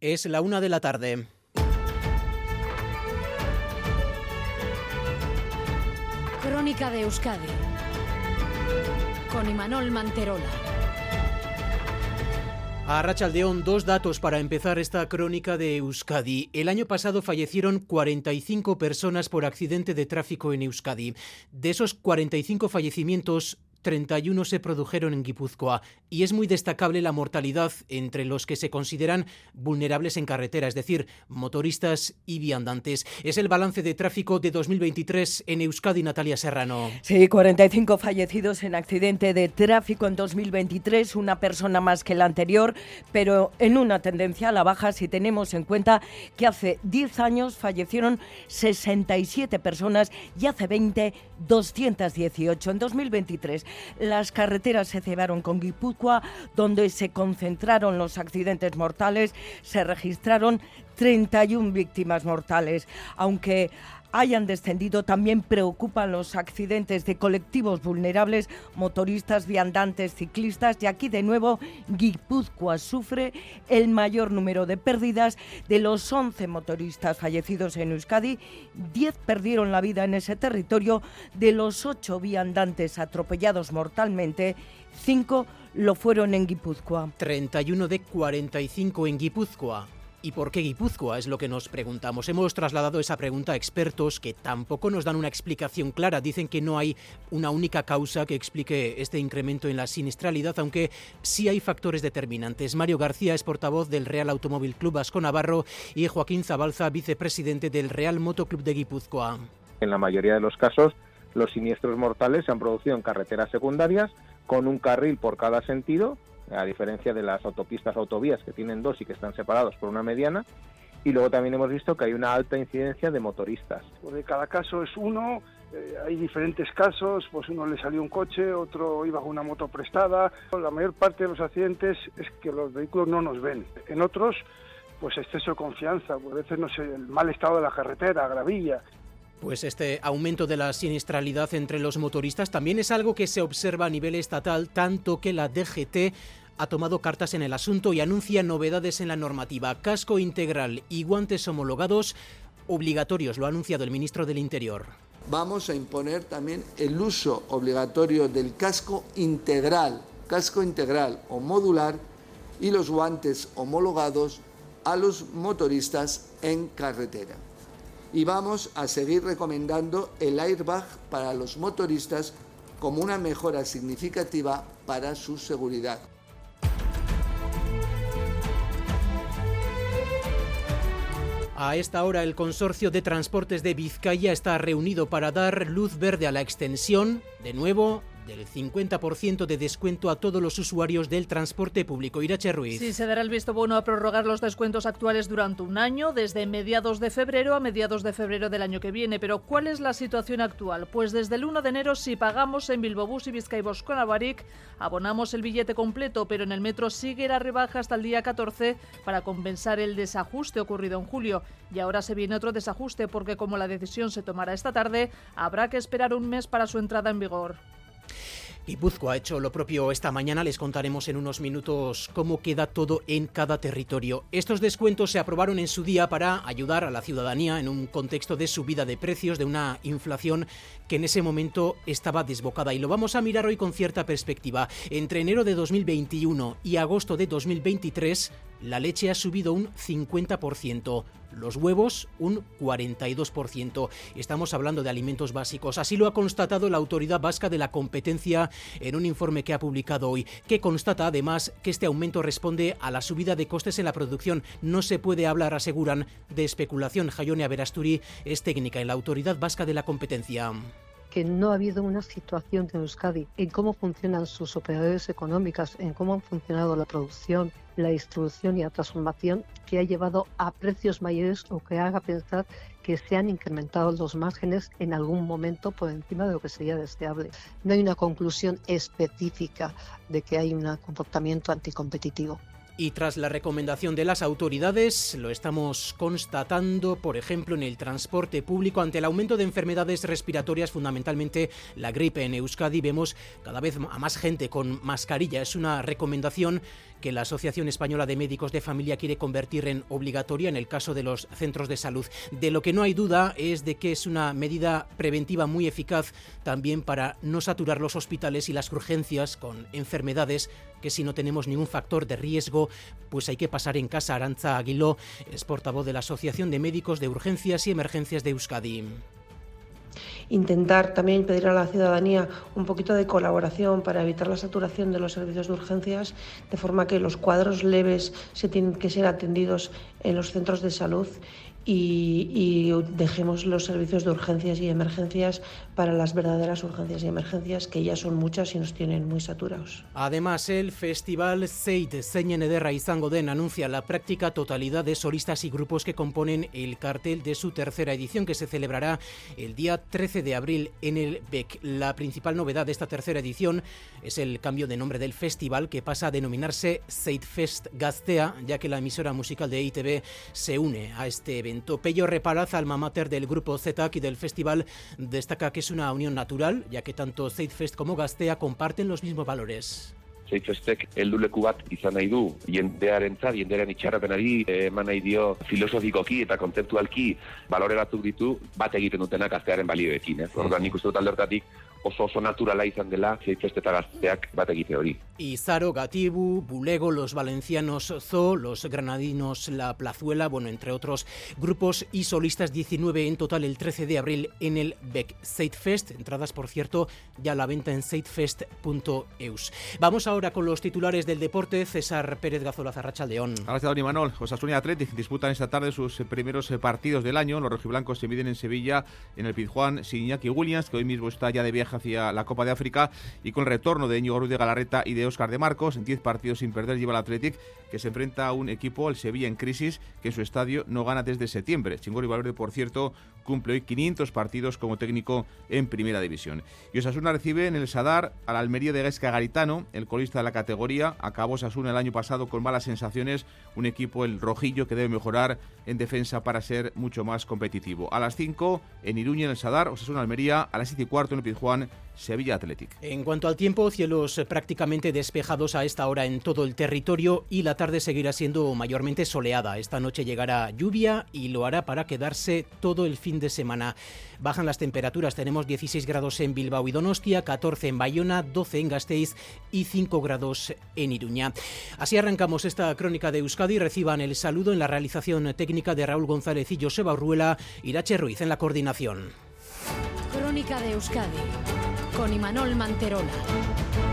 Es la una de la tarde. Crónica de Euskadi con Imanol Manterola. A Rachaldeón, dos datos para empezar esta crónica de Euskadi. El año pasado fallecieron 45 personas por accidente de tráfico en Euskadi. De esos 45 fallecimientos, 31 se produjeron en Guipúzcoa y es muy destacable la mortalidad entre los que se consideran vulnerables en carretera, es decir, motoristas y viandantes. Es el balance de tráfico de 2023 en Euskadi, Natalia Serrano. Sí, 45 fallecidos en accidente de tráfico en 2023, una persona más que la anterior, pero en una tendencia a la baja si tenemos en cuenta que hace 10 años fallecieron 67 personas y hace 20 218. En 2023 las carreteras se cebaron con Guipúzcoa, donde se concentraron los accidentes mortales. Se registraron 31 víctimas mortales, aunque hayan descendido. También preocupan los accidentes de colectivos vulnerables, motoristas, viandantes, ciclistas. Y aquí de nuevo Guipúzcoa sufre el mayor número de pérdidas. De los 11 motoristas fallecidos en Euskadi, 10 perdieron la vida en ese territorio. De los 8 viandantes atropellados mortalmente, 5 lo fueron en Guipúzcoa. 31 de 45 en Guipúzcoa. ¿Y por qué Guipúzcoa? Es lo que nos preguntamos. Hemos trasladado esa pregunta a expertos que tampoco nos dan una explicación clara. Dicen que no hay una única causa que explique este incremento en la siniestralidad, aunque sí hay factores determinantes. Mario García es portavoz del Real Automóvil Club Vasco Navarro y Joaquín Zabalza, vicepresidente del Real Motoclub de Guipúzcoa. En la mayoría de los casos, los siniestros mortales se han producido en carreteras secundarias con un carril por cada sentido a diferencia de las autopistas autovías que tienen dos y que están separados por una mediana. Y luego también hemos visto que hay una alta incidencia de motoristas. Porque cada caso es uno, eh, hay diferentes casos, pues uno le salió un coche, otro iba con una moto prestada. La mayor parte de los accidentes es que los vehículos no nos ven. En otros, pues exceso de confianza, pues a veces no sé, el mal estado de la carretera, gravilla. Pues este aumento de la siniestralidad entre los motoristas también es algo que se observa a nivel estatal, tanto que la DGT ha tomado cartas en el asunto y anuncia novedades en la normativa. Casco integral y guantes homologados obligatorios, lo ha anunciado el ministro del Interior. Vamos a imponer también el uso obligatorio del casco integral, casco integral o modular y los guantes homologados a los motoristas en carretera. Y vamos a seguir recomendando el airbag para los motoristas como una mejora significativa para su seguridad. A esta hora el Consorcio de Transportes de Vizcaya está reunido para dar luz verde a la extensión, de nuevo, del 50% de descuento a todos los usuarios del transporte público. Irache Ruiz. Sí, se dará el visto bueno a prorrogar los descuentos actuales durante un año, desde mediados de febrero a mediados de febrero del año que viene. Pero ¿cuál es la situación actual? Pues desde el 1 de enero, si pagamos en Bilbobús y Vizcaibos con Avaric, abonamos el billete completo, pero en el metro sigue la rebaja hasta el día 14 para compensar el desajuste ocurrido en julio. Y ahora se viene otro desajuste porque como la decisión se tomará esta tarde, habrá que esperar un mes para su entrada en vigor. Guipúzcoa ha hecho lo propio esta mañana. Les contaremos en unos minutos cómo queda todo en cada territorio. Estos descuentos se aprobaron en su día para ayudar a la ciudadanía en un contexto de subida de precios, de una inflación que en ese momento estaba desbocada. Y lo vamos a mirar hoy con cierta perspectiva. Entre enero de 2021 y agosto de 2023, la leche ha subido un 50%, los huevos un 42%. Estamos hablando de alimentos básicos. Así lo ha constatado la Autoridad Vasca de la Competencia en un informe que ha publicado hoy, que constata además que este aumento responde a la subida de costes en la producción. No se puede hablar, aseguran, de especulación. Jayone Averasturi es técnica en la Autoridad Vasca de la Competencia que no ha habido una situación en Euskadi en cómo funcionan sus operadores económicas, en cómo han funcionado la producción, la distribución y la transformación que ha llevado a precios mayores o que haga pensar que se han incrementado los márgenes en algún momento por encima de lo que sería deseable. No hay una conclusión específica de que hay un comportamiento anticompetitivo. Y tras la recomendación de las autoridades, lo estamos constatando, por ejemplo, en el transporte público, ante el aumento de enfermedades respiratorias, fundamentalmente la gripe en Euskadi, vemos cada vez a más gente con mascarilla. Es una recomendación que la Asociación Española de Médicos de Familia quiere convertir en obligatoria en el caso de los centros de salud. De lo que no hay duda es de que es una medida preventiva muy eficaz también para no saturar los hospitales y las urgencias con enfermedades que si no tenemos ningún factor de riesgo, pues hay que pasar en casa. Aranza Aguiló es portavoz de la Asociación de Médicos de Urgencias y Emergencias de Euskadi intentar también pedir a la ciudadanía un poquito de colaboración para evitar la saturación de los servicios de urgencias, de forma que los cuadros leves se tienen que ser atendidos en los centros de salud y, dejemos los servicios de urgencias y emergencias para las verdaderas urgencias y emergencias, que ya son muchas y nos tienen muy saturados. Además, el Festival Seid Zeinen Ederra izango anuncia la práctica totalidad de solistas y grupos que componen el cartel de su tercera edición, que se celebrará el día 13 de abril en el BEC. La principal novedad de esta tercera edición es el cambio de nombre del festival, que pasa a denominarse Fest Gaztea, ya que la emisora musical de ITV se une a este evento. Pello Reparaz, alma mater del grupo ZAC y del festival, destaca que es una unión natural, ya que tanto Zeitfest como Gastea comparten los mismos valores. Zeitfestek helduleku bat izan nahi du jendearentzat, jendearen itxarrapenari eman nahi dio filosofikoki eta kontzeptualki balore batzuk ditu bat egiten dutenak gaztearen balioekin. Eh? Orduan nik uste dut aldertatik oso oso naturala izan dela zeitfesteta gazteak bat egite hori. Izaro, Gatibu, Bulego, los valencianos Zo, los granadinos La Plazuela, bueno, entre otros grupos y solistas 19 en total el 13 de abril en el Beck Zeitfest. Entradas, por cierto, ya a la venta en zeitfest.eus. Vamos ahora con los titulares del deporte. César Pérez Gazola Zarrachaldeón. Gracias, Don Manol. Osasuna Athletic disputan esta tarde sus primeros partidos del año. Los rojiblancos se miden en Sevilla en el Pizjuán sin Iñaki Williams, que hoy mismo está ya de viaje hacia la Copa de África y con el retorno de Íñigo Ruiz de Galarreta y de Óscar de Marcos, en 10 partidos sin perder lleva el Athletic, que se enfrenta a un equipo, el Sevilla en crisis, que en su estadio no gana desde septiembre. Chingori Valverde, por cierto, cumple hoy 500 partidos como técnico en Primera División. Y Osasuna recibe en el Sadar al Almería de Gaisca Garitano, el colista de la categoría. Acabó Osasuna el año pasado con malas sensaciones, un equipo, el rojillo, que debe mejorar en defensa para ser mucho más competitivo. A las 5 en Iruña, en el Sadar, Osasuna Almería, a las 7 y cuarto en el Pizjuán, Sevilla Athletic. En cuanto al tiempo, cielos prácticamente despejados a esta hora en todo el territorio y la tarde seguirá siendo mayormente soleada. Esta noche llegará lluvia y lo hará para quedarse todo el fin de semana. Bajan las temperaturas, tenemos 16 grados en Bilbao y Donostia, 14 en Bayona, 12 en Gasteiz y 5 grados en Iruña. Así arrancamos esta crónica de Euskadi. Reciban el saludo en la realización técnica de Raúl González y Joseba Urruela, Irache Ruiz en la coordinación. Crónica de Euskadi con Imanol Manterola.